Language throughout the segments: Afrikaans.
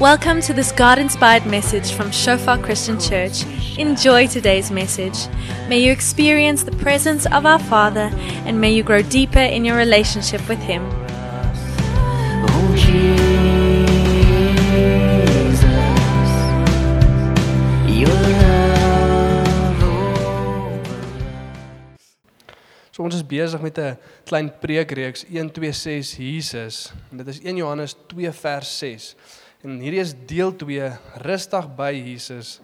Welcome to this God inspired message from Shofar Christian Church. Enjoy today's message. May you experience the presence of our Father and may you grow deeper in your relationship with Him. So ons is besig met 'n klein preekreeks 1 2 6 Jesus. Dit is 1 Johannes 2 vers 6. En hierdie is deel 2 rustig by Jesus,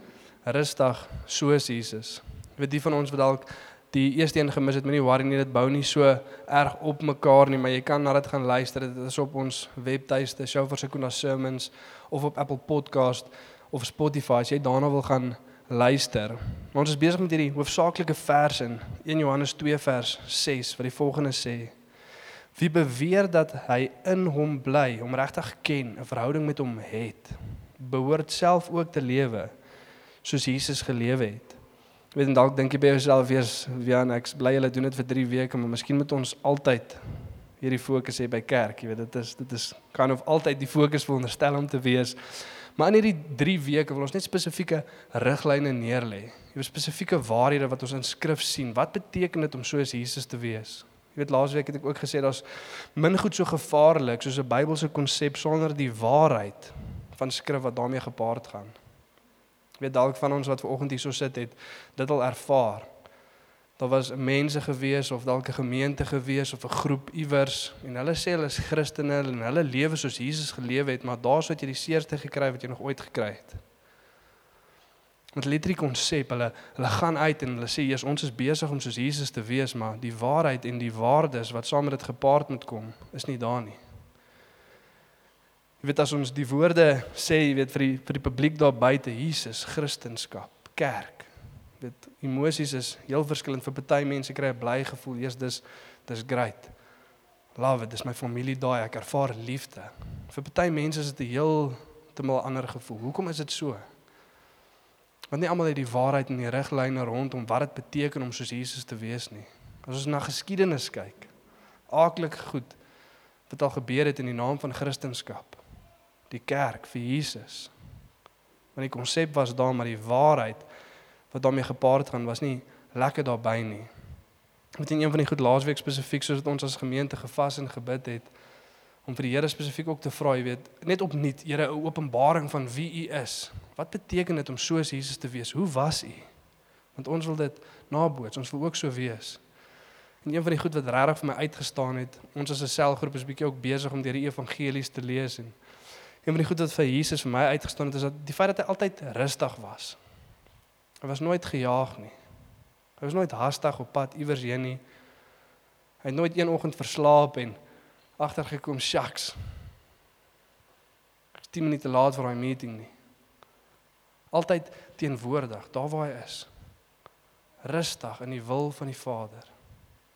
rustig soos Jesus. Ek weet die van ons wat dalk die eerste een gemis het, moenie worry nie, dit bou nie so erg op mekaar nie, maar jy kan na dit gaan luister. Dit is op ons webtuiste, Shofar Sekunda Sermons of op Apple Podcast of Spotify as jy daarna wil gaan luister. Maar ons is besig met hierdie hoofsaaklike vers in 1 Johannes 2 vers 6 wat die volgende sê: Wie beweer dat hy in hom bly, hom regtig ken, 'n verhouding met hom het, behoort self ook te lewe soos Jesus gelewe het. Ek weet en dalk dink jy by jouself weer, Jan, ek bly hulle doen dit vir 3 weke, maar miskien moet ons altyd hierdie fokus hê by kerk, jy weet dit is dit is kan of altyd die fokus veronderstel om te wees. Maar in hierdie 3 weke wil ons net spesifieke riglyne neerlê. Jy spesifieke waarhede wat ons in skrif sien. Wat beteken dit om soos Jesus te wees? Jy weet laasweek het ek ook gesê daar's min goed so gevaarlik soos 'n Bybelse konsep sonder die waarheid van skrif wat daarmee gepaard gaan. Jy weet dalk van ons wat ver oggend hier so sit het dit al ervaar. Daar was mense gewees of dalk 'n gemeente gewees of 'n groep iewers en hulle sê hulle is Christene en hulle lewe soos Jesus gelewe het, maar daar's wat jy die seerste gekry wat jy nog ooit gekry het. Met letterlik konsep, hulle hulle gaan uit en hulle sê Jesus, ons is besig om soos Jesus te wees, maar die waarheid en die waardes wat saam met dit gepaard moet kom, is nie daar nie. Jy weet as ons die woorde sê, jy weet vir die vir die publiek daar buite, Jesus, Christendom, kerk. Jy weet emosies is heel verskillend vir party mense kry 'n bly gevoel, Jesus, dis dis great. Love it, dis my familie daai, ek ervaar liefde. Vir party mense is dit 'n heel te mal ander gevoel. Hoekom is dit so? Want nie almal het die waarheid en die riglyne rondom wat dit beteken om soos Jesus te wees nie. As ons na geskiedenis kyk, aaklik goed wat al gebeur het in die naam van Christendom. Die kerk vir Jesus. Want die konsep was daar maar die waarheid wat daarmee gepaard gaan was nie lekker daarbey nie. Met een van die goed laasweek spesifiek soos dit ons as gemeente gevas en gebid het om vir die Here spesifiek ook te vra, jy weet, net opnuut, Here, 'n openbaring van wie U is. Wat beteken dit om soos Jesus te wees? Hoe was U? Want ons wil dit naboots, ons wil ook so wees. En een van die goed wat regtig vir my uitgestaan het, ons as 'n selgroep is bietjie ook besig om deur die evangelies te lees en een van die goed wat vir Jesus vir my uitgestaan het is dat die feit dat hy altyd rustig was. Hy was nooit gejaag nie. Hy was nooit haastig op pad iewers heen nie. Hy het nooit een oggend verslaap en agtergekom, "Shucks. Ek is 10 minute laat vir daai meeting nie." Altyd teenwoordig, daar waar hy is. Rustig in die wil van die Vader.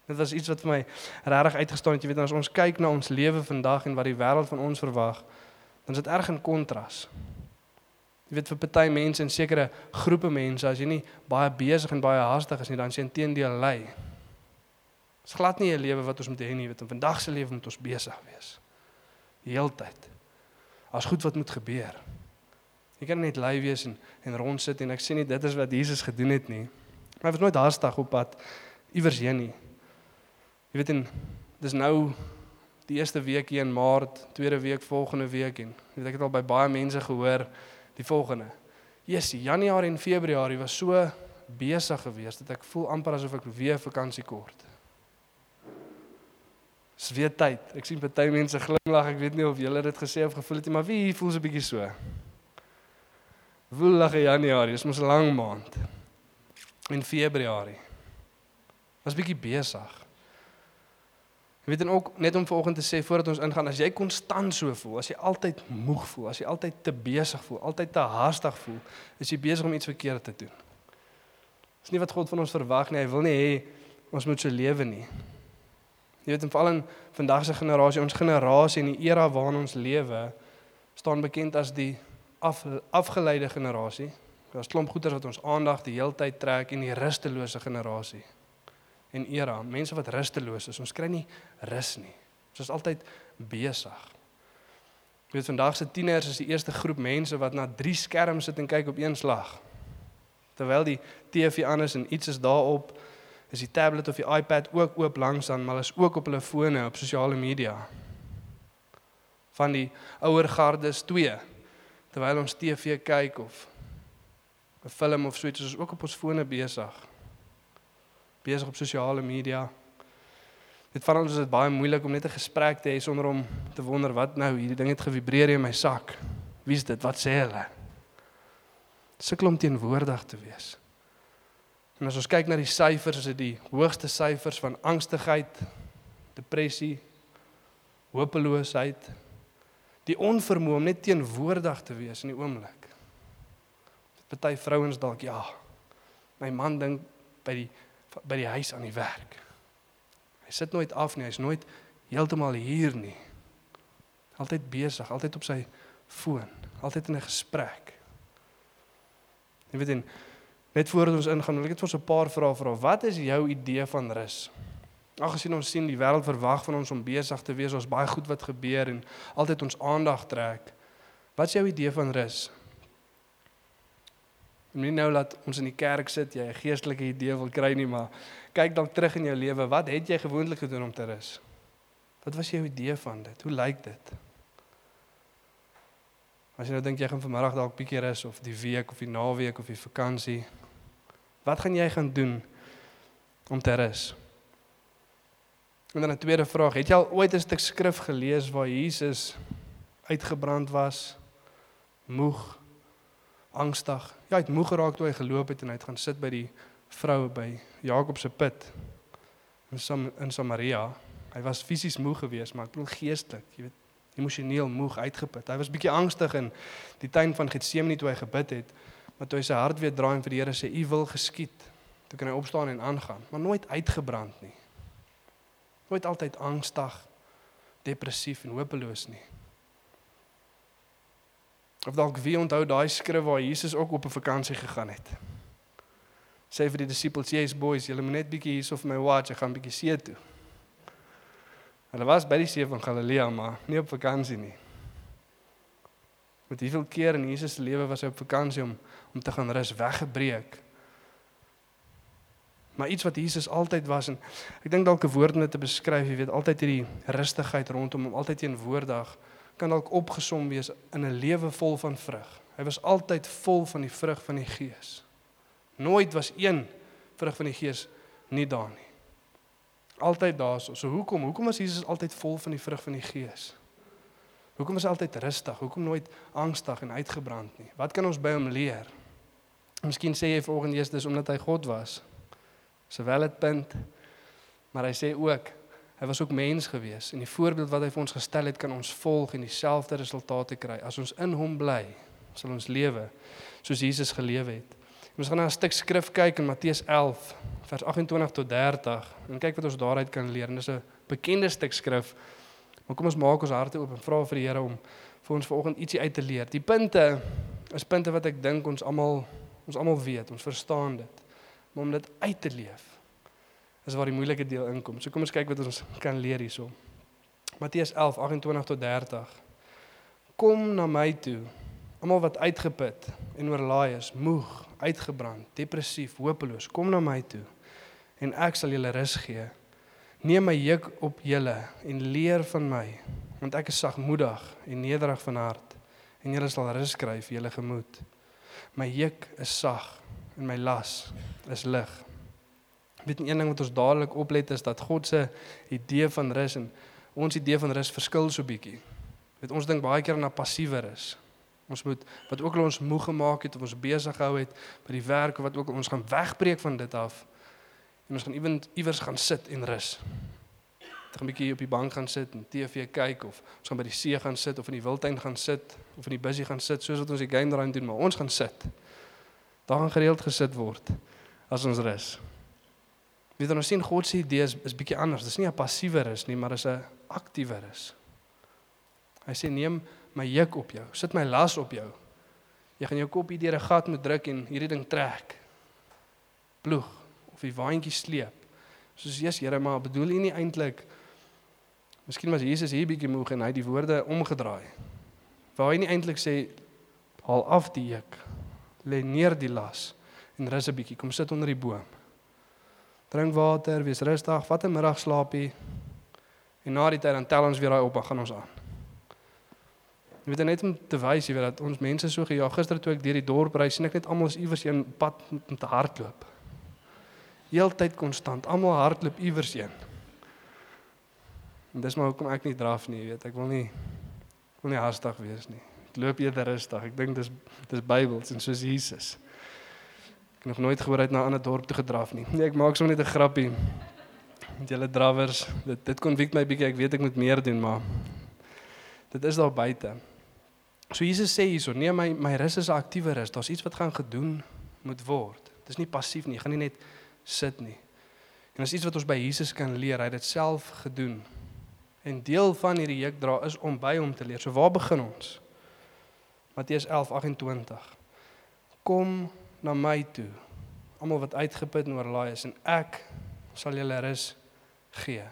Dit was iets wat vir my regtig uitgestaan het, jy weet, as ons kyk na ons lewe vandag en wat die wêreld van ons verwag, dan is dit erg in kontras. Jy weet vir party mense en sekere groepe mense as jy nie baie besig en baie haastig is nie, dan sien teendeel lei. Dit's glad nie 'n lewe wat ons moet hê nie, weet, in vandag se lewe moet ons besig wees. Die heeltyd. As goed wat moet gebeur. Jy kan net lui wees en en rond sit en ek sê nie dit is wat Jesus gedoen het nie. Maar hy was nooit haastig op pad iewers heen nie. Jy weet en dis nou die eerste week hier in Maart, tweede week volgende week en weet ek het al by baie mense gehoor die volgende. Jessie, Januarie en Februarie was so besig geweest dat ek voel amper asof ek weer vakansie kort. Dis weer tyd. Ek sien party mense glimlag. Ek weet nie of julle dit gesê of gevoel het nie, maar wie voel so 'n bietjie so? Voel lag Januarie, dis mos 'n lang maand. En Februarie. Was bietjie besig. Jy weet en ook net om vanoggend te sê voordat ons ingaan, as jy konstant so voel, as jy altyd moeg voel, as jy altyd te besig voel, altyd te haastig voel, is jy besig om iets verkeerd te doen. Dis nie wat God van ons verwag nie. Hy wil nie hê ons moet so lewe nie. Jy weet, veral in vandag se generasie, ons generasie en die era waarin ons lewe, staan bekend as die af, afgeleide generasie. Daar's klomp goeters wat ons aandag die heeltyd trek en die rustelose generasie. En era, mense wat rusteloos is, ons kry nie rus nie. Ons is altyd besig. Jy weet vandag se tieners is die eerste groep mense wat na drie skerms sit en kyk op een slag. Terwyl die TV aan is en iets is daarop, is die tablet of die iPad ook oop langs aan, maar is ook op hulle fone op sosiale media. Van die ouer gardes 2 terwyl ons TV kyk of 'n film of so iets, is ons ook op ons fone besig. Besig op sosiale media. Dit van ons is dit baie moeilik om net 'n gesprek te hê sonder om te wonder wat nou hierdie ding het gevibreer in my sak. Wie's dit? Wat sê hulle? Sukkel om teenwoordig te wees. En as ons kyk na die syfers, is dit die hoogste syfers van angstigheid, depressie, hopeloosheid, die onvermoë om net teenwoordig te wees in die oomblik. Party vrouens dalk ja. My man dink by die by die huis aan die werk. Hy sit nooit af nie, hy's nooit heeltemal hier nie. Altyd besig, altyd op sy foon, altyd in 'n gesprek. Jy weet en net voordat ons ingaan, wil ek net vir ons 'n paar vrae vra. Wat is jou idee van rus? Aangesien ons sien die wêreld verwag van ons om besig te wees, ons baie goed wat gebeur en altyd ons aandag trek. Wat is jou idee van rus? En nie nou laat ons in die kerk sit jy 'n geestelike idee wil kry nie, maar kyk dalk terug in jou lewe, wat het jy gewoonlik gedoen om te rus? Wat was jou idee van dit? Hoe lyk dit? As jy nou dink jy gaan vanmiddag dalk bietjie rus of die week of die naweek of die vakansie, wat gaan jy gaan doen om te rus? En dan 'n tweede vraag, het jy al ooit 'n stuk skrif gelees waar Jesus uitgebrand was, moeg, angstig. Ja, hy het moeg geraak toe hy geloop het en hy het gaan sit by die vroue by Jakob se put in Sam in Samaria. Hy was fisies moeg geweest, maar ek bedoel geestelik, jy weet, emosioneel moeg uitgeput. Hy was bietjie angstig in die tuin van Getsemane toe hy gebid het, maar toe hy sy hart weer draai en vir die Here sê, "U wil geskied." Toe kan hy opstaan en aangaan, maar nooit uitgebrand nie. Nooit altyd angstig, depressief en hopeloos nie. Of dalk wie onthou daai skrif waar Jesus ook op 'n vakansie gegaan het. Sê vir die disippels, "Yes boys, julle moet net bietjie hierso vir my watch, ek gaan bietjie see toe." Hulle was by die see van Galilea, maar nie op vakansie nie. Met hoeveel keer in Jesus se lewe was hy op vakansie om om te gaan rus, weggebreek. Maar iets wat Jesus altyd was en ek dink dalk 'n woord om dit te beskryf, jy weet, altyd hierdie rustigheid rondom hom, altyd teenwoordig kan dalk opgesom wees in 'n lewe vol van vrug. Hy was altyd vol van die vrug van die Gees. Nooit was een vrug van die Gees nie daar nie. Altyd daar so. So hoekom? Hoekom was Jesus altyd vol van die vrug van die Gees? Hoekom was hy altyd rustig? Hoekom nooit angstig en uitgebrand nie? Wat kan ons by hom leer? Miskien sê jy vanoggend eers dis omdat hy God was. Sowel dit punt. Maar hy sê ook Hy was ook mens gewees en die voorbeeld wat hy vir ons gestel het kan ons volg en dieselfde resultate kry. As ons in hom bly, sal ons lewe soos Jesus gelewe het. Ons gaan na 'n stuk skrif kyk in Matteus 11 vers 28 tot 30 en kyk wat ons daaruit kan leer. En dis 'n bekende stuk skrif. Maar kom ons maak ons harte oop en vra vir die Here om vir ons vanoggend ietsie uit te leer. Die punte is punte wat ek dink ons almal ons almal weet, ons verstaan dit. Maar om dit uit te leef is waar die moeilike deel inkom. So kom ons kyk wat ons kan leer hierso. Matteus 11:28 tot 30. Kom na my toe, almal wat uitgeput en oorlaai is, moeg, uitgebrand, depressief, hopeloos, kom na my toe en ek sal julle rus gee. Neem my juk op julle en leer van my, want ek is sagmoedig en nederig van hart en julle sal rus kry vir julle gemoed. My juk is sag en my las is lig. Weet een ding wat ons dadelik oplet is dat God se idee van rus en ons idee van rus verskil so bietjie. Weet ons dink baie keer aan 'n passiewe rus. Ons moet wat ook al ons moeg gemaak het of ons besig gehou het by die werk of wat ook al ons gaan wegbreek van dit af en ons gaan iewers iewers gaan sit en rus. Ons gaan 'n bietjie op die bank gaan sit en TV kyk of ons gaan by die see gaan sit of in die wildtuin gaan sit of in die busie gaan sit soos wat ons die game daarin doen, maar ons gaan sit. Daar gaan gereeld gesit word as ons rus. Weet ons sien God se idee is, is bietjie anders. Dis nie 'n passiewe rus nie, maar is 'n aktiewe rus. Hy sê neem my juk op jou. Sit my las op jou. Jy gaan jou kop hier deur 'n gat moet druk en hierdie ding trek. Ploeg of die waantjie sleep. Soos Jesus, Here, maar bedoel U nie eintlik Miskien was Jesus hier bietjie moeg en hy het die woorde omgedraai. Waar hy nie eintlik sê haal af die juk, lê neer die las en rus 'n bietjie, kom sit onder die boom. Drink water, wees rustig, vat 'n middagslaapie en na die tyd dan tel ons weer daai op en gaan ons aan. Jy weet net om te wys jy weet dat ons mense so gejaag gister toe ek deur die dorp ry sien ek net almal is iewers een pad om te hardloop. Heeltyd konstant, almal hardloop iewers heen. En dis maar hoekom ek nie draf nie, weet, ek wil nie ek wil nie haastig wees nie. Ek loop eerder rustig. Ek dink dis dis Bybels en soos Jesus. Ek het nog nooit gehoor het na 'n ander dorp toe gedraf nie. Nee, ek maak sommer net 'n grappie. Met julle drawers, dit dit konvik my bietjie. Ek weet ek moet meer doen, maar dit is daar buite. So Jesus sê hierso, nee my my rus is 'n aktiewe rus. Daar's iets wat gaan gedoen moet word. Dis nie passief nie. Jy gaan nie net sit nie. En as iets wat ons by Jesus kan leer, hy het dit self gedoen. En deel van hierdie juk dra is om by hom te leer. So waar begin ons? Matteus 11:28. Kom na my toe, almal wat uitgeput en oorlaai is en ek sal julle rus gee.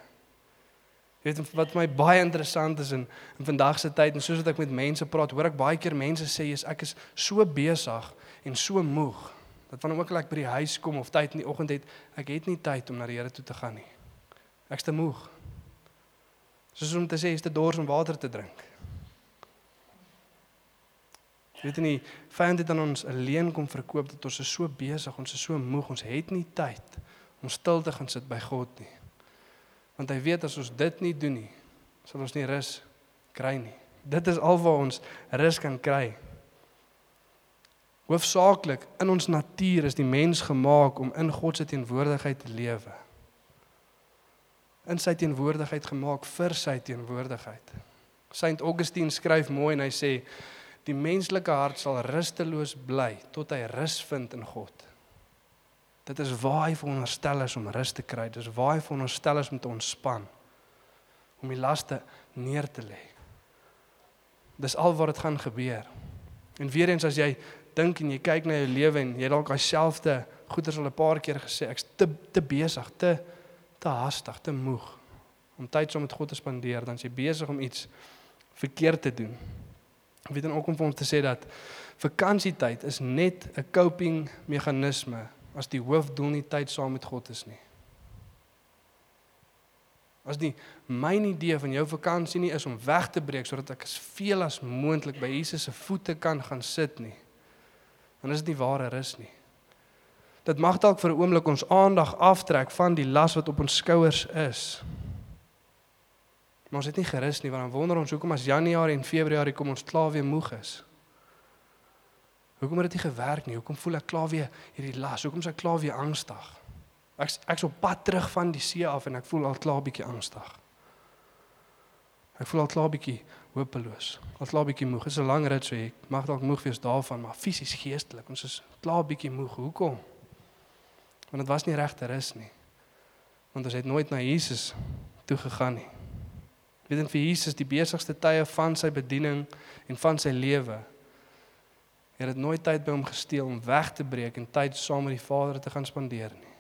Weet wat my baie interessant is in in vandag se tyd en soos wat ek met mense praat, hoor ek baie keer mense sê is ek is so besig en so moeg dat wanneer ook al ek by die huis kom of tyd in die oggend het, ek het nie tyd om na die Here toe te gaan nie. Ek's te moeg. Soos om te sê jy's te dors om water te drink. Jy weet nie, vyand het aan ons alleen kom verkoop dat ons is so besig, ons is so moeg, ons het nie tyd om stil te gaan sit by God nie. Want hy weet as ons dit nie doen nie, sal ons nie rus kry nie. Dit is alwaar ons rus kan kry. Hoofsaaklik in ons natuur is die mens gemaak om in God se teenwoordigheid te lewe. In sy teenwoordigheid gemaak vir sy teenwoordigheid. Saint Augustine skryf mooi en hy sê die menslike hart sal rusteloos bly tot hy rus vind in God. Dit is waar hy veronderstel is om rus te kry. Dis waar hy veronderstel is om te ontspan. Om die laste neer te lê. Dis al wat dit gaan gebeur. En weer eens as jy dink en jy kyk na jou lewe en jy dalk dieselfde goeders al 'n paar keer gesê, ek's te te besig, te te haastig, te moeg om tyd saam met God te spandeer, dan jy besig om iets verkeerd te doen. Ek weet dan ook om vir ons te sê dat vakansietyd is net 'n coping meganisme as die hoofdoel nie tyd saam met God is nie. As die myn idee van jou vakansie nie is om weg te breek sodat ek as veel as moontlik by Jesus se voete kan gaan sit nie, dan is dit nie ware rus nie. Dit mag dalk vir 'n oomblik ons aandag aftrek van die las wat op ons skouers is. Maar ons het nie gerus nie want dan wonder ons hoekom as Januarie en Februarie kom ons klaar weer moeg is. Hoekom het dit nie gewerk nie? Hoekom voel ek klaar weer hierdie las? Hoekom is ek klaar weer angstig? Ek ek's op pad terug van die see af en ek voel al klaar bietjie angstig. Ek voel al klaar bietjie hopeloos. Al klaar bietjie moeg. Dit is 'n lang rit so ek mag dalk moeg wees daarvan, maar fisies geestelik, ons is klaar bietjie moeg. Hoekom? Want dit was nie regte rus nie. Want ons het nooit na Jesus toe gegaan nie. Weet en vir Jesus die besigste tye van sy bediening en van sy lewe Hy het nooit tyd by hom gesteel om weg te breek en tyd saam met die Vader te gaan spandeer nie.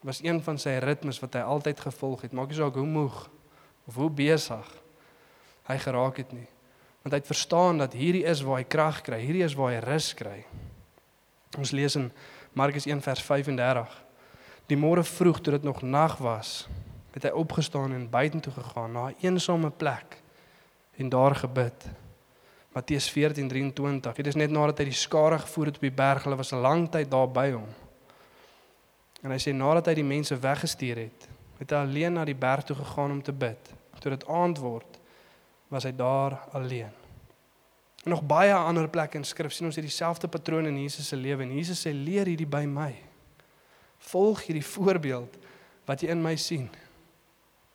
Dit was een van sy ritmes wat hy altyd gevolg het. Maak nie saak hoe moeg of hoe besig hy geraak het nie. Want hy het verstaan dat hierdie is waar hy krag kry, hierdie is waar hy rus kry. Ons lees in Markus 1 vers 35. Die môre vroeg toe dit nog nag was, het hy opgestaan en buitentoe gegaan na 'n eensame plek en daar gebid. Matteus 14:23. Dit is net nadat hy die skare gevoer het op die berg, hulle was 'n lang tyd daar by hom. En hy sê nadat hy die mense weggestuur het, het hy alleen na die berg toe gegaan om te bid. Toe dit aand word, was hy daar alleen. En nog baie ander plekke in skrif sien ons hierdie selfde patroon in Jesus se lewe en Jesus sê leer hierdie by my. Volg hierdie voorbeeld wat jy in my sien.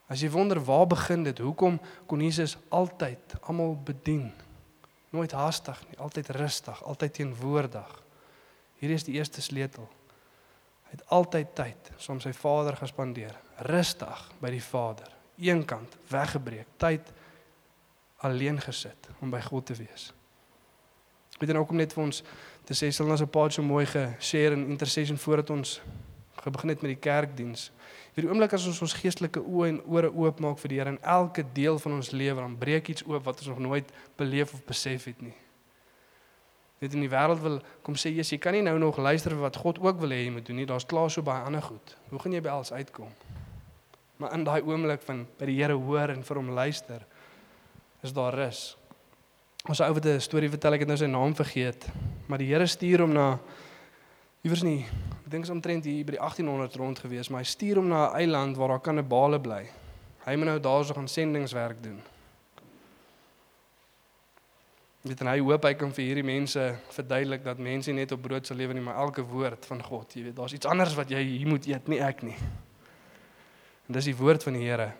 As jy wonder waar begin dit? Hoekom kon Jesus altyd almal bedien? Nooit haastig nie, altyd rustig, altyd teenwoordig. Hierdie is die eerste sleutel. Hy het altyd tyd om sy Vader gespandeer, rustig by die Vader, eenkant weggebreek, tyd alleen gesit om by God te wees. Weet dan ook om net vir ons te sê sal ons 'n paar so mooi geshare in intercession voordat ons begin het met die kerkdiens. Die oomblik as ons ons geestelike oë en ore oopmaak vir die Here in elke deel van ons lewe, dan breek iets oop wat ons nog nooit beleef of besef het nie. Net in die wêreld wil kom sê Jesus, jy kan nie nou nog luister vir wat God ook wil hê jy moet doen nie. Daar's klaar so baie ander goed. Hoe gaan jy by alles uitkom? Maar in daai oomblik van by die Here hoor en vir hom luister, is daar rus. Ons ou wat 'n storie vertel, ek het nou sy naam vergeet, maar die Here stuur hom na iewers nie. Ek dink is omtrent hier by die 1800 rond gewees, maar hy stuur hom na 'n eiland waar daar kannibale bly. Hy moet nou daarso gaan sendingswerk doen. Dit en hy hoop hy kan vir hierdie mense verduidelik dat mense net op brood sal lewe nie, maar elke woord van God. Jy weet, daar's iets anders wat jy hier moet eet, nie ek nie. En dis die woord van die Here.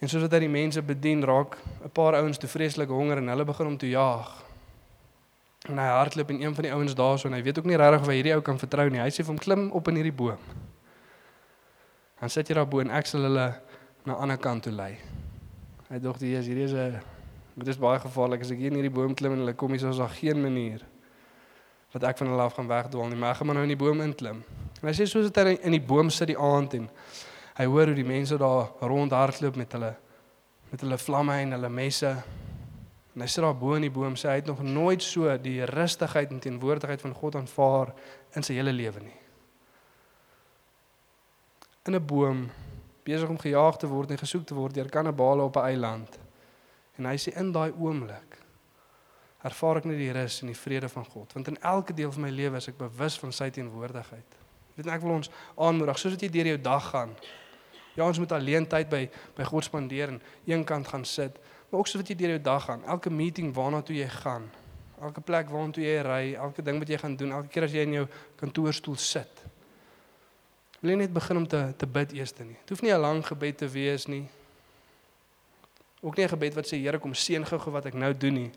En soos wat hy die mense bedien, raak 'n paar ouens te vreeslik honger en hulle begin om te jaag. En hy hardloop en een van die ouens daarso en hy weet ook nie regtig of hy hierdie ou kan vertrou nie. Hy sê vir hom klim op in hierdie boom. Dan sit jy daar bo en ek sal hulle na 'n ander kant toe lei. Hy dink die is hierdie is 'n dit is baie gevaarlik as ek hier in hierdie boom klim en hulle kom hier soos daar geen manier wat ek van hulle af gaan wegdwaal nie. Maar ek gaan nou in die boom inklim. En hy sê soos dit hy in die boom sit die aand en hy hoor hoe die mense daar rond hardloop met hulle met hulle vlamme en hulle messe. En hy sit daar bo in die boom sê hy het nog nooit so die rustigheid en teenwoordigheid van God aanvaar in sy hele lewe nie. In 'n boom besig om gejaag te word en gesoek te word deur kannibale op 'n eiland. En hy sê in daai oomblik ervaar ek net die rus en die vrede van God, want in elke deel van my lewe is ek bewus van sy teenwoordigheid. Weet ek wil ons aanmoedig soos dit jy deur jou dag gaan. Ja, ons moet alleen tyd by by God spandeer en eenkant gaan sit, maar ook soos wat jy deur jou dag gaan, elke meeting waarna toe jy gaan, elke plek waarna toe jy ry, elke ding wat jy gaan doen, elke keer as jy in jou kantoorstoel sit. Wil jy net begin om te te bid eers nie. Dit hoef nie 'n lang gebed te wees nie. Ook nie 'n gebed wat sê Here kom seën gou-gou wat ek nou doen nie.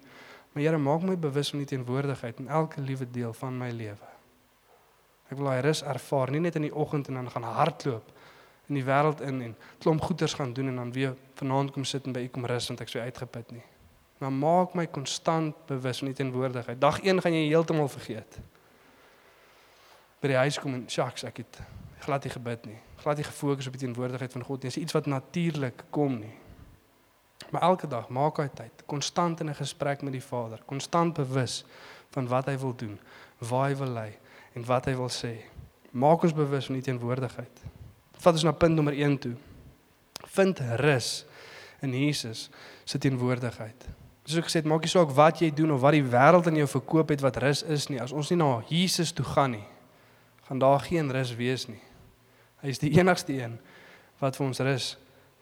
Maar Here maak my bewus van die teenwoordigheid in elke liewe deel van my lewe. Ek wil daai rus ervaar, nie net in die oggend en dan gaan hardloop in die wêreld in en klomp goeders gaan doen en dan weer vanaand kom sit en by U kom rus want ek so uitgeput nie. Maar maak my konstant bewus van die teenwoordigheid. Dag 1 gaan jy heeltemal vergeet. By die huis kom en shucks, ek het glad nie gebid nie. Glad nie gefokus op die teenwoordigheid van God nie. Dis iets wat natuurlik kom nie. Maar elke dag maak hy tyd, konstant in 'n gesprek met die Vader, konstant bewus van wat hy wil doen, waar hy wil lei en wat hy wil sê. Maak ons bewus van die teenwoordigheid. Vat ons na punt nommer 1 toe. Vind rus in Jesus se teenwoordigheid. Soos ek gesê het, maak nie saak wat jy doen of wat die wêreld aan jou verkoop het wat rus is nie. As ons nie na Jesus toe gaan nie, gaan daar geen rus wees nie. Hy is die enigste een wat vir ons rus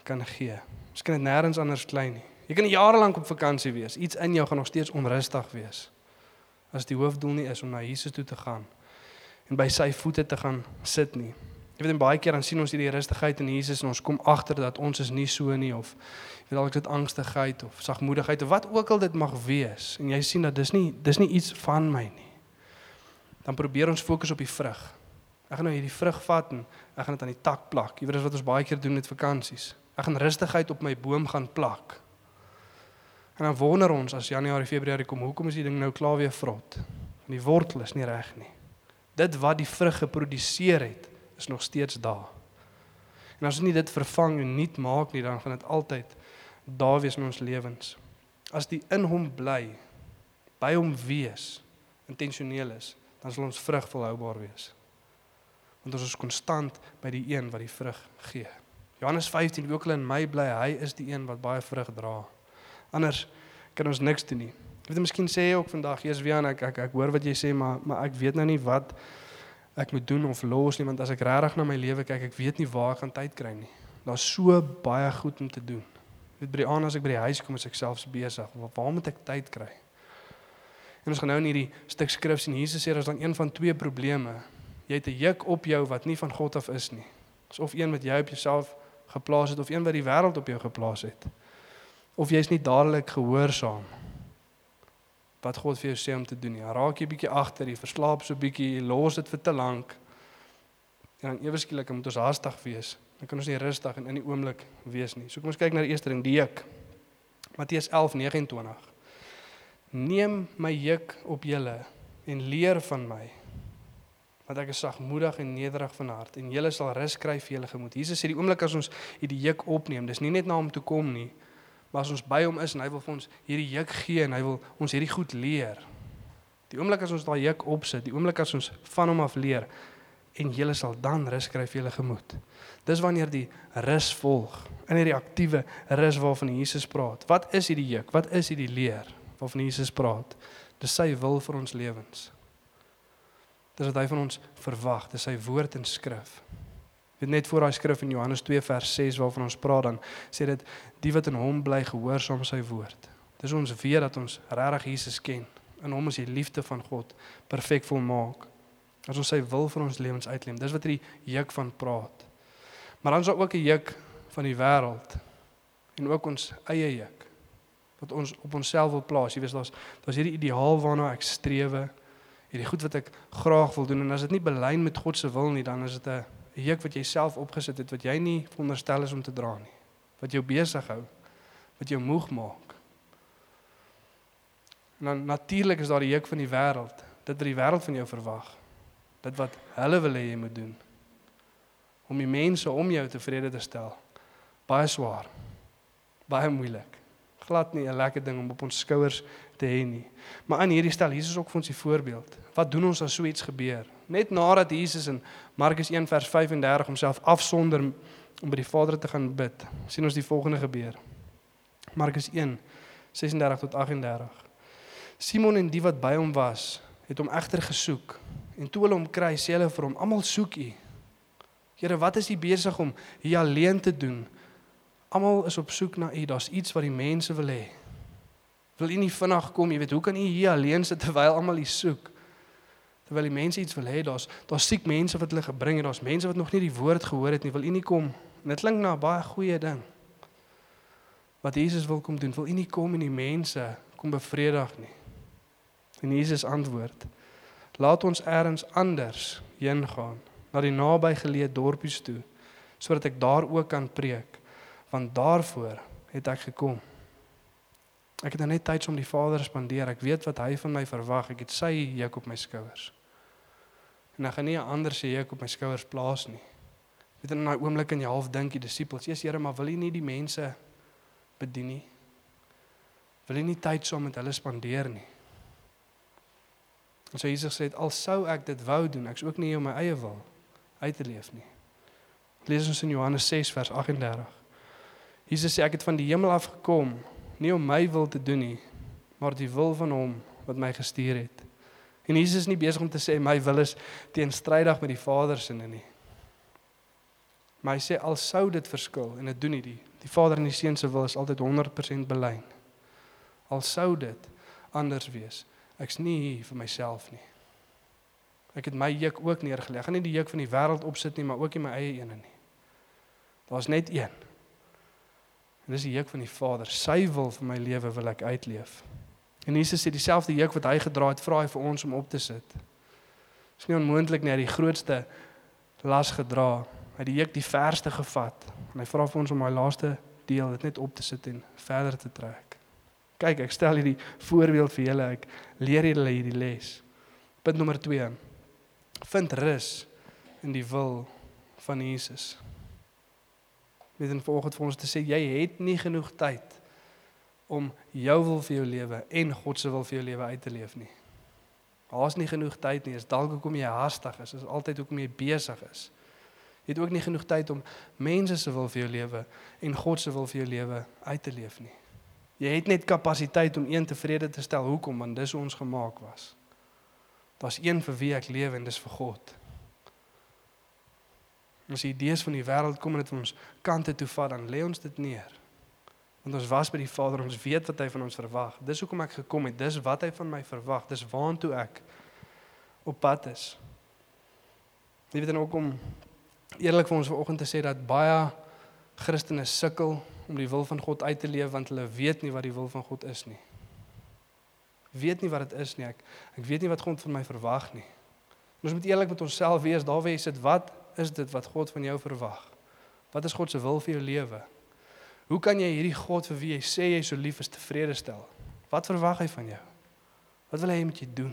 kan gee. Ons kan dit nêrens anders kry nie. Jy kan jare lank op vakansie wees. Iets in jou gaan nog steeds onrustig wees. As die hoofdoel nie is om na Jesus toe te gaan en by sy voete te gaan sit nie. Jy weet baie keer dan sien ons hierdie rustigheid in Jesus en ons kom agter dat ons is nie so nie of jy weet dalk dit angstigheid of sagmoedigheid of wat ook al dit mag wees en jy sien dat dis nie dis nie iets van my nie. Dan probeer ons fokus op die vrug. Ek gaan nou hierdie vrug vat en ek gaan dit aan die tak plak. Jy weet dis wat ons baie keer doen met vakansies. Ek gaan rustigheid op my boom gaan plak. En dan wonder ons as Januarie, Februarie kom, hoekom is die ding nou klaar weer vrot? Want die wortel is nie reg nie. Dit wat die vrug geproduseer het, is nog steeds daar. En as ons nie dit vervang en nuut maak nie, dan gaan dit altyd daar wees in ons lewens. As die in hom bly, by hom wees, intentioneel is, dan sal ons vrug volhoubaar wees. Want ons is konstant by die een wat die vrug gee. Johannes 15 wie ook al in my bly, hy is die een wat baie vrug dra. Anders kan ons niks doen nie. Ek weet miskien sê jy ook vandag, Jesus Wian, ek, ek ek hoor wat jy sê, maar maar ek weet nou nie wat ek moet doen of los nie want as ek regtig na my lewe kyk, ek weet nie waar ek gaan tyd kry nie. Daar's so baie goed om te doen. Weet by die aand as ek by die huis kom, is ek selfs besig. Waar, moet ek tyd kry? En ons gaan nou in hierdie stuk skrif sien Jesus sê daar's dan een van twee probleme. Jy het 'n juk op jou wat nie van God af is nie. Dis of een wat jy op jouself geplaas het of een wat die wêreld op jou geplaas het. Of jy's nie dadelik gehoorsaam wat God vir jou sê om te doen nie. Raak jy bietjie agter, jy verslaap so bietjie, los dit vir te lank. En dan ewe skielik moet ons haastig wees. Dan kan ons nie rustig en in die oomblik wees nie. So kom ons kyk na die eerste ding, die juk. Matteus Want ek is sagmoedig en nederig van hart en julle sal rus kry vir julle gemoed. Jesus sê die oomblik as ons hierdie juk opneem, dis nie net na hom toe kom nie, maar as ons by hom is en hy wil vir ons hierdie juk gee en hy wil ons hierdie goed leer. Die oomblik as ons daai juk opsit, die oomblik as ons van hom af leer en julle sal dan rus kry vir julle gemoed. Dis wanneer die rus volg in hierdie aktiewe rus waarvan Jesus praat. Wat is hierdie juk? Wat is hierdie leer waarvan Jesus praat? Dis sy wil vir ons lewens. Dis wat hy van ons verwag, dis sy woord en skrif. Dit net voor daai skrif in Johannes 2 vers 6 waarvan ons praat dan sê dit die wat in hom bly gehoorsaam sy woord. Dis ons weet dat ons regtig Jesus ken. In hom is die liefde van God perfek volmaak. As ons sy wil vir ons lewens uitleef. Dis wat hierdie juk van praat. Maar dan is daar ook 'n juk van die wêreld en ook ons eie juk wat ons op onsself wil plaas. Jy weet daar's daar's hierdie ideaal waarna ek strewe hierdie goed wat ek graag wil doen en as dit nie belyn met God se wil nie, dan is dit 'n juk wat jy self opgesit het wat jy nie veronderstel is om te dra nie. Wat jou besig hou, wat jou moeg maak. En dan natuurlik is daar die juk van die wêreld, dit wat die wêreld van jou verwag. Dit wat hulle wil hê jy moet doen. Om die mense om jou tevrede te stel. Baie swaar. Baie moeilik. Glad nie 'n lekker ding om op ons skouers te hê nie. Maar in hierdie stel Jesus ook vir ons die voorbeeld. Wat doen ons as so iets gebeur? Net nadat Jesus in Markus 1 vers 35 homself afsonder om by die Vader te gaan bid, sien ons die volgende gebeur. Markus 1 36 tot 38. Simon en die wat by hom was, het hom egter gesoek en toe hulle hom kry, sê hulle vir hom: "Almal soek u." Here, wat is u besig om hier alleen te doen? Almal is op soek na u. Daar's iets wat die mense wil hê. Wil u nie vinnig kom? Jy weet, hoe kan u hier alleen sit terwyl almal u soek? Terwyl die mense iets wil hê, daar's daar's siek mense wat hulle gebring het. Daar's mense wat nog nie die woord gehoor het nie. Wil u nie kom? En dit klink na 'n baie goeie ding. Wat Jesus wil kom doen, wil u nie kom en die mense kom bevredig nie. En Jesus antwoord: Laat ons eers anders heen gaan, na die nabygeleë dorpies toe, sodat ek daar ook kan preek, want daarvoor het ek gekom. Ek het nou net tyd om die Vader spandeer. Ek weet wat hy van my verwag. Ek het sy juk op my skouers. En ek gaan nie 'n ander se juk op my skouers plaas nie. Weet in daai oomblik in jy half dink die disippels, "Jesus Here, maar wil U nie die mense bedien nie? Wil U nie tyd saam met hulle spandeer nie?" En so Jesus sê, "Al sou ek dit wou doen, ek's ook nie hier om my eie wil uit te leef nie." Lees ons in Johannes 6 vers 38. Jesus sê ek het van die hemel af gekom nie om my wil te doen nie, maar die wil van hom wat my gestuur het. En Jesus is nie besig om te sê my wil is teenstrydig met die Vader se nie. Maar hy sê al sou dit verskil en dit doen nie die die Vader en die Seun se wil is altyd 100% belyn. Al sou dit anders wees. Ek's nie hier vir myself nie. Ek het my juk ook neergelê. Ek gaan nie die juk van die wêreld opsit nie, maar ook nie my eie een nie. Daar's net een. En dis die juk van die Vader. Sy wil vir my lewe wil ek uitleef. En Jesus sê dieselfde juk wat hy gedra het, vra hy vir ons om op te sit. Dis nie onmoontlik nie, hy het die grootste las gedra. Hy het die juk die verste gevat. En hy vra vir ons om daai laaste deel dit net op te sit en verder te trek. Kyk, ek stel hierdie voorbeeld vir julle. Ek leer julle hierdie les. Punt nommer 2. Vind rus in die wil van Jesus met in vanoggend vir ons te sê jy het nie genoeg tyd om jou wil vir jou lewe en God se wil vir jou lewe uit te leef nie. Daar's nie genoeg tyd nie. Is dalk hoekom jy haastig is. Is altyd hoekom jy besig is. Jy het ook nie genoeg tyd om mense se wil vir jou lewe en God se wil vir jou lewe uit te leef nie. Jy het net kapasiteit om een tevrede te stel. Hoekom? Want dis hoe ons gemaak was. Daar's een vir wie ek lewe en dis vir God. As die idees van die wêreld kom en dit ons kante toe vat, dan lê ons dit neer. Want ons was by die Vader, ons weet wat hy van ons verwag. Dis hoekom ek gekom het. Dis wat hy van my verwag. Dis waantoe ek op pad is. Jy weet dan ook om eerlik vir ons vanoggend te sê dat baie Christene sukkel om die wil van God uit te leef want hulle weet nie wat die wil van God is nie. Weet nie wat dit is nie. Ek ek weet nie wat God van my verwag nie. En ons moet eerlik met onsself wees. Daar wees dit wat is dit wat God van jou verwag? Wat is God se wil vir jou lewe? Hoe kan jy hierdie God vir wie jy sê jy so lief is tevrede stel? Wat verwag hy van jou? Wat wil hy met jou doen?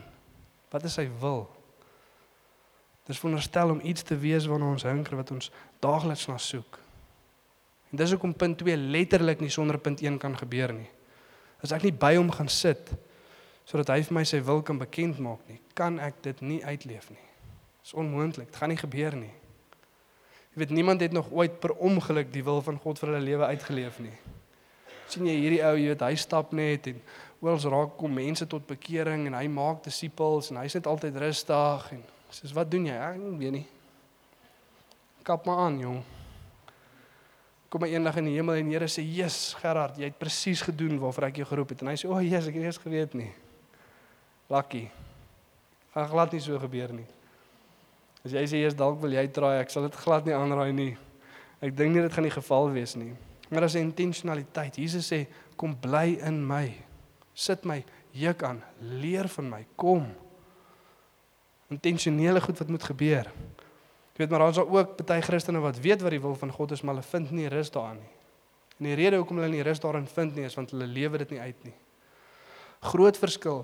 Wat is sy wil? Dis veronderstel om iets te wees waarna ons hunker wat ons daagliks na soek. En dis hoekom punt 2 letterlik nie sonder punt 1 kan gebeur nie. As ek nie by hom gaan sit sodat hy vir my sy wil kan bekend maak nie, kan ek dit nie uitleef nie. Dis onmoontlik. Dit gaan nie gebeur nie. Jy weet niemand het nog ooit per ongeluk die wil van God vir hulle lewe uitgeleef nie. sien jy hierdie ou, jy weet hy stap net en oral raak kom mense tot bekering en hy maak disippels en hy's net altyd rustig en sê wat doen jy? Ek weet nie. Kap maar aan, jong. Kom maar eendag in die hemel en die Here sê, "Jesus, Gerard, jy het presies gedoen waarvoor ek jou geroep het." En hy sê, "O, oh, Jesus, ek het eers geweet nie." Lucky. Gaan glad nie so gebeur nie. As jy sê eers dalk wil jy try, ek sal dit glad nie aanraai nie. Ek dink nie dit gaan die geval wees nie. Maar as 'n intentionaliteit. Jesus sê, "Kom bly in my. Sit my juk aan, leer van my. Kom." Intentionele goed wat moet gebeur. Jy weet maar daar's ook baie Christene wat weet wat die wil van God is, maar hulle vind nie rus daarin nie. En die rede hoekom hulle nie rus daarin vind nie is want hulle lewe dit nie uit nie. Groot verskil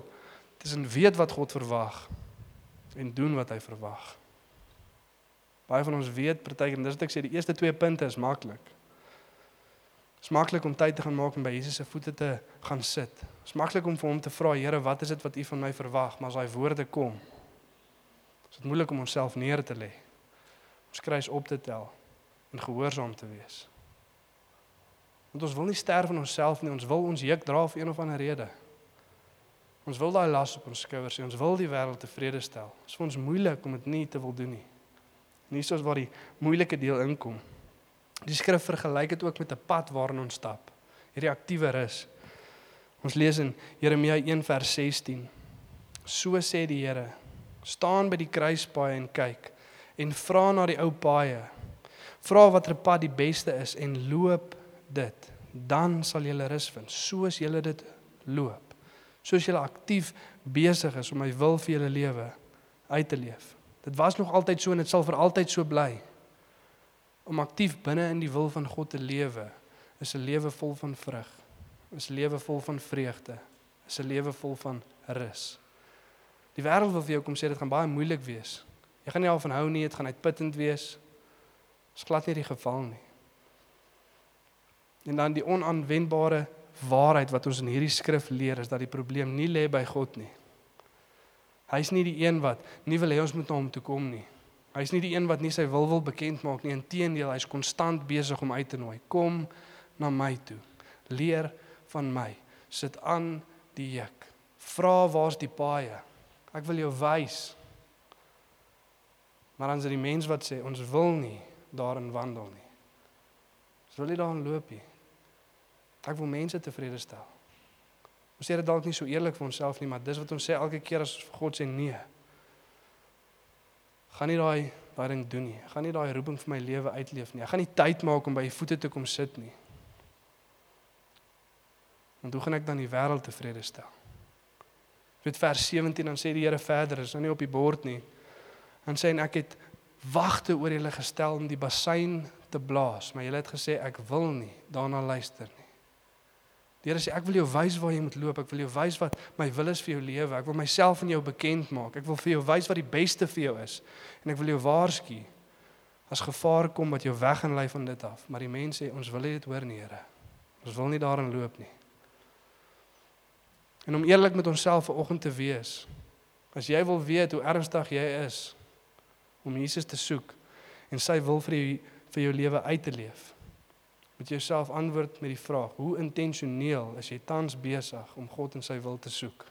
tussen weet wat God verwag en doen wat hy verwag. Baie van ons weet partykeer en dis wat ek sê die eerste twee punte is maklik. Dit is maklik om tyd te gaan maak en by Jesus se voete te gaan sit. Dit is maklik om vir hom te vra, Here, wat is dit wat U van my verwag? Maar as daai woorde kom, is dit moeilik om onsself neer te lê. Ons kruis op te tel en gehoorsaam te wees. Want ons wil nie sterf in onsself nie, ons wil ons juk dra vir een of ander rede. Ons wil daai las op ons skouers hê. Ons wil die wêreld tevrede stel. Dit is vir ons moeilik om dit nie te wil doen nie. En hier is waar die moeilike deel inkom. Die skrif vergelyk dit ook met 'n pad waarin ons stap. Hierdie aktiewe rus. Ons lees in Jeremia 1 vers 16. So sê die Here: "Staan by die kruispaai en kyk en vra na die ou paaie. Vra watter pad die beste is en loop dit. Dan sal jy rus vind, soos jy dit loop. Soos jy aktief besig is om my wil vir jou lewe uit te leef." Dit was nog altyd so en dit sal vir altyd so bly. Om aktief binne in die wil van God te lewe is 'n lewe vol van vrug. Is 'n lewe vol van vreugde. Is 'n lewe vol van rus. Die wêreld wil vir jou kom sê dit gaan baie moeilik wees. Jy gaan nie al van hou nie, dit gaan uitputtend wees. Dis glad nie die geval nie. En dan die onaanwendbare waarheid wat ons in hierdie skrif leer is dat die probleem nie lê by God nie. Hy's nie die een wat nie wil hê ons moet na hom toe kom nie. Hy's nie die een wat nie sy wil wil bekend maak nie. Inteendeel, hy's konstant besig om uit te nooi. Kom na my toe. Leer van my. Sit aan die juk. Vra waar's die paaie? Ek wil jou wys. Maar dan is dit die mens wat sê ons wil nie daarin wandel nie. Ons wil nie daarin loop nie. Ek wil mense tevrede stel. Ons sê dit dalk nie so eerlik vir onsself nie, maar dis wat ons sê elke keer as God sê nee. Gaan nie daai daai ding doen nie. Gaan nie daai roeping vir my lewe uitleef nie. Ek gaan nie tyd maak om by u voete te kom sit nie. Want hoe gaan ek dan die wêreld tevrede stel? Dit vers 17 dan sê die Here verder, is nou nie op die bord nie. Dan sê en ek het wagte oor julle gestel om die bassein te blaas, maar julle het gesê ek wil nie daarna luister nie. Die Here sê ek wil jou wys waar jy moet loop. Ek wil jou wys wat my wil is vir jou lewe. Ek wil myself aan jou bekend maak. Ek wil vir jou wys wat die beste vir jou is. En ek wil jou waarsku as gevaar kom wat jou weg en lei van dit af. Maar die mense sê ons wil dit hoor nie, Here. Ons wil nie daarin loop nie. En om eerlik met onsself vanoggend te wees. As jy wil weet hoe ernstig jy is om Jesus te soek en sy wil vir jou vir jou lewe uit te leef moet jouself antwoord met die vraag: Hoe intentioneel is jy tans besig om God en sy wil te soek?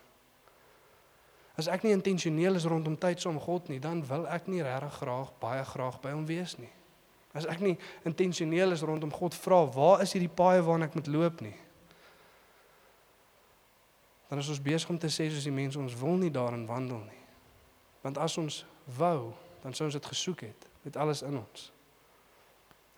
As ek nie intentioneel is rondom tyd saam God nie, dan wil ek nie regtig graag baie graag by hom wees nie. As ek nie intentioneel is rondom God vra, waar is hierdie paaie waarna ek moet loop nie? Dan is ons besig om te sê soos die mense ons wil nie daarin wandel nie. Want as ons wou, dan sou ons dit gesoek het met alles in ons.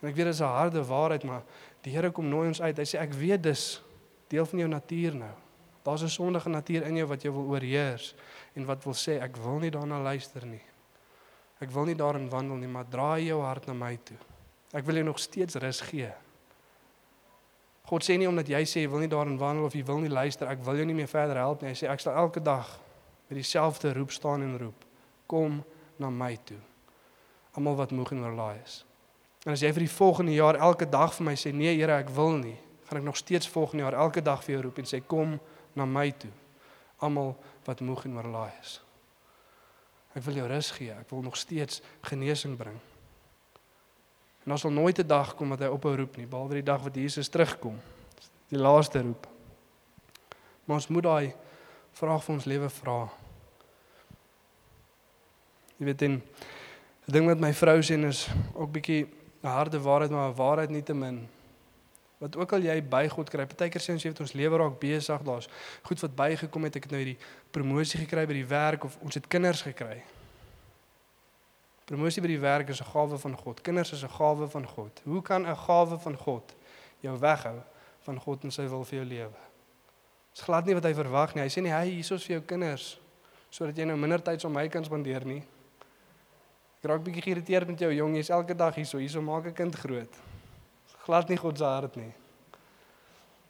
En ek weet dit is 'n harde waarheid, maar die Here kom nooi ons uit. Hy sê ek weet dis deel van jou natuur nou. Daar's 'n sondige natuur in jou wat jou wil oorheers en wat wil sê ek wil nie daarna luister nie. Ek wil nie daarin wandel nie, maar draai jou hart na my toe. Ek wil jou nog steeds rus gee. God sê nie omdat jy sê jy wil nie daarin wandel of jy wil nie luister, ek wil jou nie meer verder help nie. Hy sê ek sal elke dag met dieselfde roep staan en roep. Kom na my toe. almal wat moeg en oorlaai is. En as jy vir die volgende jaar elke dag vir my sê nee Here, ek wil nie, gaan ek nog steeds volgende jaar elke dag vir jou roep en sê kom na my toe. Almal wat moeg en oorlaai is. Ek wil jou rus gee. Ek wil nog steeds genesing bring. En daar sal nooit 'n dag kom wat hy ophou roep nie, behalwe die dag wat Jesus terugkom. Die laaste roep. Maar ons moet daai vraag vir ons lewe vra. Jy weet en die ding met my vrou sien is ook bietjie 'n harde waarheid maar 'n waarheid nie te min. Wat ook al jy by God kry, partykeer sê ons jy het ons lewe raak besig, daar's goed wat bygekom het. Ek het nou hierdie promosie gekry by die werk of ons het kinders gekry. Promosie by die werk is 'n gawe van God. Kinders is 'n gawe van God. Hoe kan 'n gawe van God jou weghou van God en sy wil vir jou lewe? Dis glad nie wat hy verwag nie. Hy sê nie hy hiersoos vir jou kinders sodat jy nou minder tyd met my kan spandeer nie. Ek raak bietjie geïrriteerd met jou jong, jy's elke dag hierso, hierso maak 'n kind groot. Glad nie God se hart nie.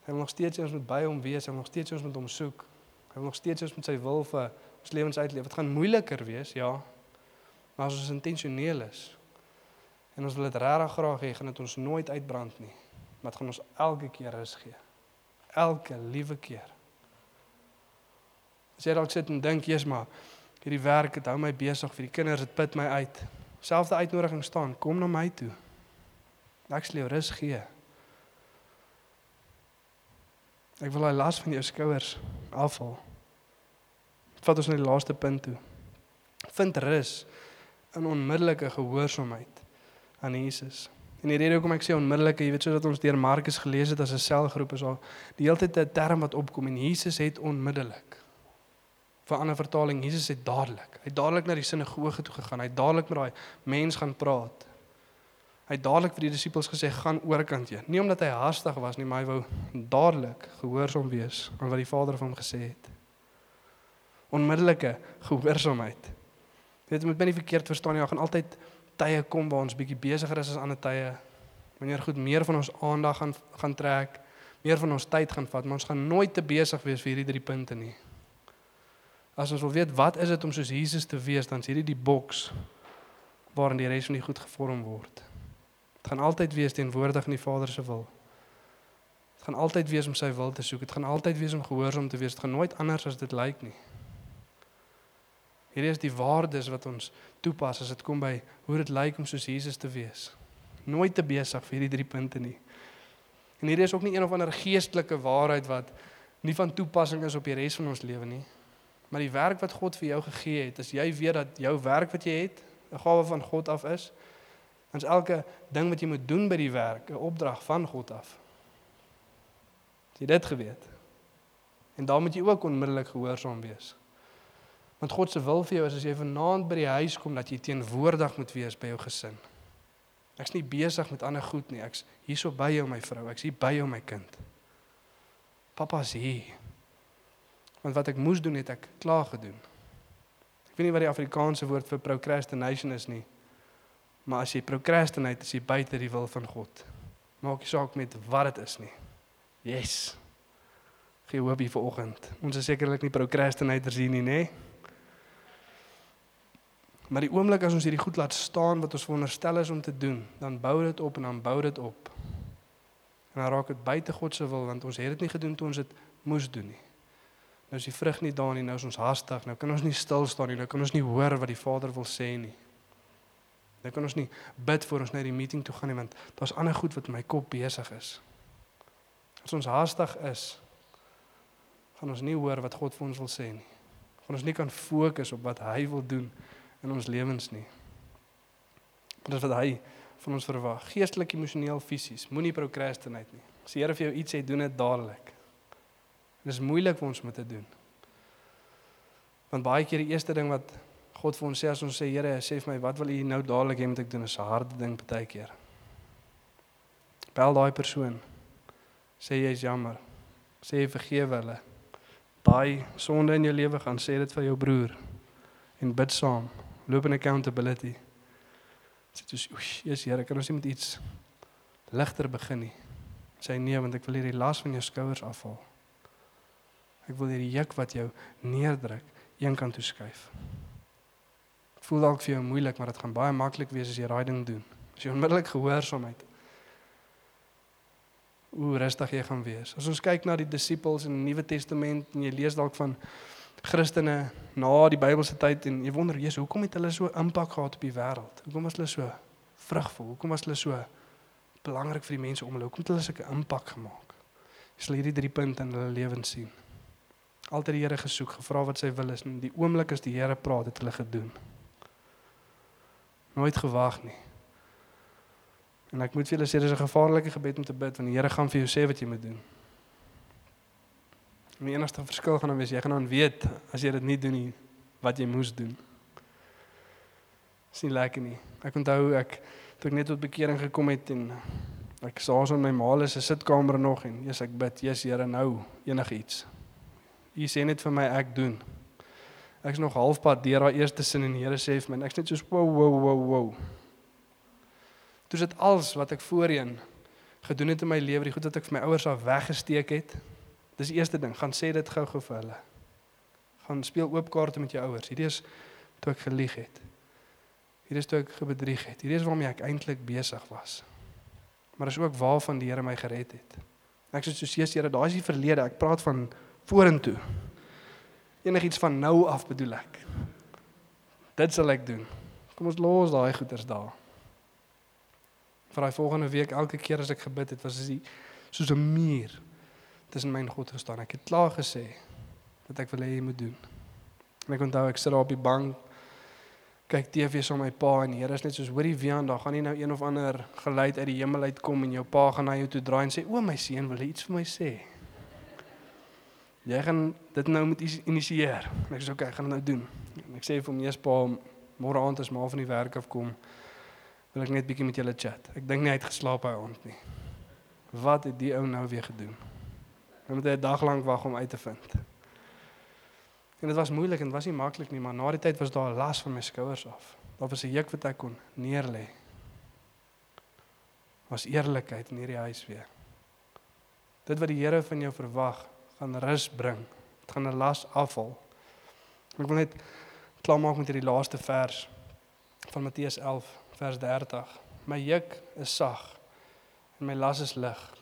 Hy wil nog steeds ons moet by hom wees, hy wil nog steeds ons moet hom soek. Hy wil nog steeds ons met sy wil vir ons lewens uitleef. Dit gaan moeiliker wees, ja. Maar as ons intentioneel is en ons wil dit regtig graag hê, gaan dit ons nooit uitbrand nie. Maar dit gaan ons elke keer rus gee. Elke liewe keer. As jy dalk sit en dink, "Jesus, maar hierdie werk het hou my besig vir die kinders, dit put my uit." Selfde uitnodiging staan, kom na my toe. Ek sal jou rus gee. Ek wil daai las van jou skouers afhaal. Vat ons na die laaste punt toe. Vind rus in onmiddellike gehoorsaamheid aan Jesus. En die rede hoekom ek sê onmiddellike, jy weet soos dat ons deur Markus gelees het as 'n selgroep is al die hele tyd 'n term wat opkom en Jesus het onmiddellik. Vir 'n ander vertaling, Jesus het dadelik. Hy het dadelik na die sinagoge toe gegaan. Hy het dadelik met daai mens gaan praat. Hy het dadelik vir die disippels gesê gaan oorkant jy. Nie omdat hy haastig was nie, maar hy wou dadelik gehoorsaam wees aan wat die Vader vir hom gesê het. Onmiddellike gehoorsaamheid. Jy weet, moet my nie verkeerd verstaan nie, daar gaan altyd tye kom waar ons bietjie besigger is as ander tye. Wanneer goed meer van ons aandag gaan gaan trek, meer van ons tyd gaan vat, maar ons gaan nooit te besig wees vir hierdie drie punte nie. As ons wil weet wat is dit om soos Jesus te wees, dan is hierdie die boks waarin die res van die goed gevorm word. Dit gaan altyd wees teenwoordig in die Vader se wil. Dit gaan altyd wees om sy wil te soek. Dit gaan altyd wees om gehoorsaam te wees. Dit gaan nooit anders as dit lyk nie. Hierdie is die waardes wat ons toepas as dit kom by hoe dit lyk om soos Jesus te wees. Nooit te besig vir hierdie drie punte nie. En hierdie is ook nie een of ander geestelike waarheid wat nie van toepassing is op die res van ons lewe nie. Maar die werk wat God vir jou gegee het, as jy weet dat jou werk wat jy het 'n gawe van God af is, dan is elke ding wat jy moet doen by die werk 'n opdrag van God af. Het jy dit geweet? En dan moet jy ook onmiddellik gehoorsaam wees. Want God se wil vir jou is as jy vanaand by die huis kom dat jy teenwoordig moet wees by jou gesin. Ek's nie besig met ander goed nie. Ek's hierso by jou my vrou. Ek's hier by jou my kind. Papa's hier. Want wat ek moes doen het ek klaar gedoen. Ek weet nie wat die Afrikaanse woord vir procrastination is nie. Maar as jy procrastinate, is jy buite die wil van God. Maak nie saak met wat dit is nie. Yes. Gee hoop hier vanoggend. Ons is sekerlik nie procrastinators hier nie, nê? Nee? Maar die oomblik as ons hierdie goed laat staan wat ons veronderstel is om te doen, dan bou dit op en dan bou dit op. En dan raak dit buite God se wil want ons het dit nie gedoen toe ons dit moes doen nie. Nou is die vrug nie daar nie, nou is ons haastig, nou kan ons nie stil staan nie, nou kan ons nie hoor wat die Vader wil sê nie. Nou kan ons nie bid voor ons na die meeting toe gaan nie want daar's ander goed wat in my kop besig is. As ons haastig is, gaan ons nie hoor wat God vir ons wil sê nie. Gaan ons nie kan fokus op wat hy wil doen in ons lewens nie. Dit is wat hy van ons verwag, geestelik, emosioneel, fisies. Moenie procrastinate nie. As die Here vir jou iets sê, doen dit dadelik. Dit is moeilik vir ons om te doen. Want baie keer die eerste ding wat God vir ons sê as ons sê Here, sê vir my, wat wil U nou dadelik hê moet ek doen? Is 'n harde ding baie keer. Bel daai persoon. Sê jy is jammer. Sê vergewe hulle. Daai sonde in jou lewe gaan sê dit vir jou broer en bid saam loop in accountability. Sê jy, "Jesus Here, kan ons nie met iets ligter begin nie?" Sê nee, want ek wil hierdie las van jou skouers afhaal. Ek wil hierdie juk wat jou neerdruk, een kant toe skuif. voel dalk vir jou moeilik, maar dit gaan baie maklik wees as jy daai ding doen. As jy onmiddellik gehoorsaamheid. Hoe rustig jy gaan wees. As ons kyk na die disippels in die Nuwe Testament en jy lees dalk van Christene na die Bybelse tyd en jy wonder, Jesus, hoekom het hulle so impak gehad op die wêreld? Hoekom was hulle so vrugvol? Hoekom was hulle so belangrik vir die mense om hulle? Hoekom het hulle sulke impak gemaak? Jy sal hierdie drie punte in hulle lewens sien. Altyd die Here gesoek, gevra wat sy wil is en die oomblik as die Here praat, het hulle gedoen. Nooit gewag nie. En ek moet vir julle sê dis 'n gevaarlike gebed om te bid want die Here gaan vir jou sê wat jy moet doen. En die enigste verskil gaan dan wees jy gaan dan weet as jy dit nie doen nie wat jy moes doen. Dis nie lekker nie. Ek onthou ek toe ek net tot bekering gekom het en ek saas in my ma se sitkamer nog en eers ek bid, Jesus Here nou enigiets. U sê net vir my ek doen. Ek's nog halfpad deur daai eerste sin en die Here sê vir my ek's net so wow wow wow wow. Dis dit alles wat ek voorheen gedoen het in my lewe, die goed wat ek vir my ouers af weggesteek het. Dis die eerste ding, gaan sê dit gou-gou vir hulle. Gaan speel oop kaarte met jou ouers. Hierdie is toe ek gelieg het. Hierdie is toe ek gebedrieg het. Hierdie is waarmee ek eintlik besig was. Maar dis ook waarvan die Here my gered het. Ek sê soos Jesus Here, daai is die verlede. Ek praat van vorentoe. Enigiets van nou af bedoel ek. Dit sal ek doen. Kom ons los daai goeters daar. Vir daai volgende week elke keer as ek gebid het, was dit soos 'n muur tussen my en God gestaan. Ek het klaar gesê wat ek wil hê jy moet doen. En ek onthou ek sit daar op die bank kyk TV saam met my pa en Here is net soos hoorie wie aan daar gaan nie nou een of ander geluid uit die hemel uitkom en jou pa gaan na jou toe draai en sê o my seun wil jy iets vir my sê jy gaan dit nou moet initieer. Ek sê okay, ek gaan dit nou doen. En ek sê vir hom eers pa môre aand as maar van die werk af kom, wil ek net bietjie met julle chat. Ek dink nie hy het geslaap hy aand nie. Wat het die ou nou weer gedoen? Hy moet 'n dag lank wag om uit te vind. En dit was moeilik en dit was nie maklik nie, maar na die tyd was daar 'n las van my skouers af. Daar was 'n juk wat ek kon neerlê. Was eerlikheid in hierdie huis weer. Dit wat die Here van jou verwag, gaan rus bring. Dit gaan 'n las afval. Ek wil net klaarmaak met hierdie laaste vers van Matteus 11 vers 30. My juk is sag en my las is lig.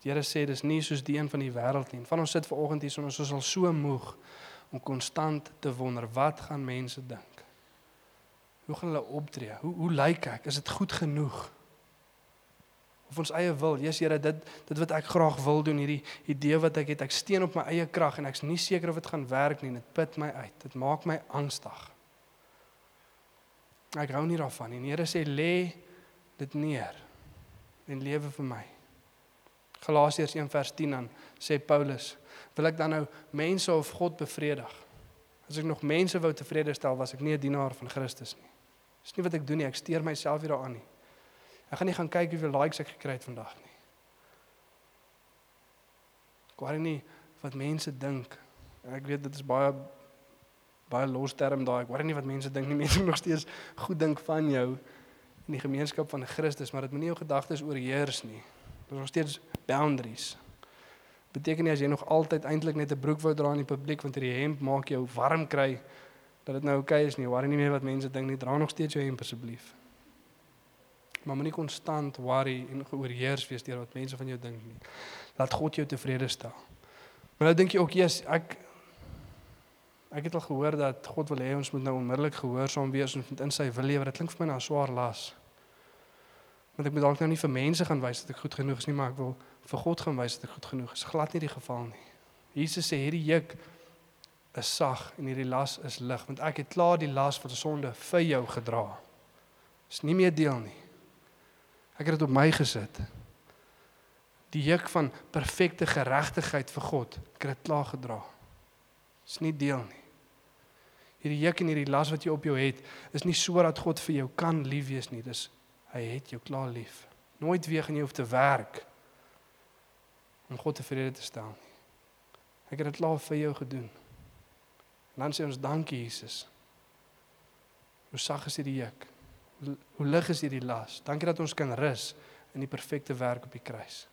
Die Here sê dis nie soos die een van die wêreld nie. Van ons sit ver oggend hier so ons is al so moeg om konstant te wonder wat gaan mense dink? Hoe gaan hulle optree? Hoe hoe lyk ek? Is dit goed genoeg? Of ons eie wil. Jesus Here, dit dit wat ek graag wil doen, hierdie idee wat ek het, ek steun op my eie krag en ek's nie seker of dit gaan werk nie. Dit put my uit. Dit maak my angstig. Ek hou nie daarvan nie. Here sê lê dit neer en lewe vir my. Galasiërs 1:10 dan sê Paulus, wil ek dan nou mense of God bevredig? As ek nog mense wou tevrede stel, was ek nie 'n dienaar van Christus nie. Dis nie wat ek doen nie. Ek steur myself hier daaraan nie. Ek gaan nie gaan kyk hoeveel likes ek gekry het vandag nie. Ek worry nie wat mense dink. Ek weet dit is baie baie los term daai. Ek worry nie wat mense dink nie. Mense nog steeds goed dink van jou in die gemeenskap van Christus, maar dit moenie jou gedagtes oorheers nie. Daar's nog steeds boundaries. Beteken nie as jy nog altyd eintlik net 'n broek wou dra in die publiek want hierdie hemp maak jou warm kry dat dit nou oukei okay is nie. Worry nie meer wat mense dink nie. Dra nog steeds jou hemp asseblief maar moenie konstant worry en geoorheers wees deur wat mense van jou dink nie. Laat God jou tevrede stel. Maar nou dink jy ook, "Jesus, ek ek het al gehoor dat God wil hê ons moet nou onmiddellik gehoorsaam wees en in sy wil lewe. Dit klink vir my na 'n swaar las." Want ek moet dalk nou nie vir mense gaan wys dat ek goed genoeg is nie, maar ek wil vir God gaan wys dat ek goed genoeg is. Glad nie die geval nie. Jesus sê hierdie juk is sag en hierdie las is lig, want ek het klaar die las van sonde vir jou gedra. Dis nie meer deel nie. Ek het dit op my gesit. Die juk van perfekte geregtigheid vir God, ek het dit klaar gedra. Dis nie deel nie. Hierdie juk en hierdie las wat jy op jou het, is nie sodat God vir jou kan lief wees nie. Dis hy het jou klaar lief. Nooit weer gaan jy hoef te werk om God tevrede te stel nie. Ek het dit klaar vir jou gedoen. En dan sê ons dankie Jesus. Hoe sag is hierdie juk? Hoe lig is hierdie las? Dankie dat ons kan rus in die perfekte werk op die kruis.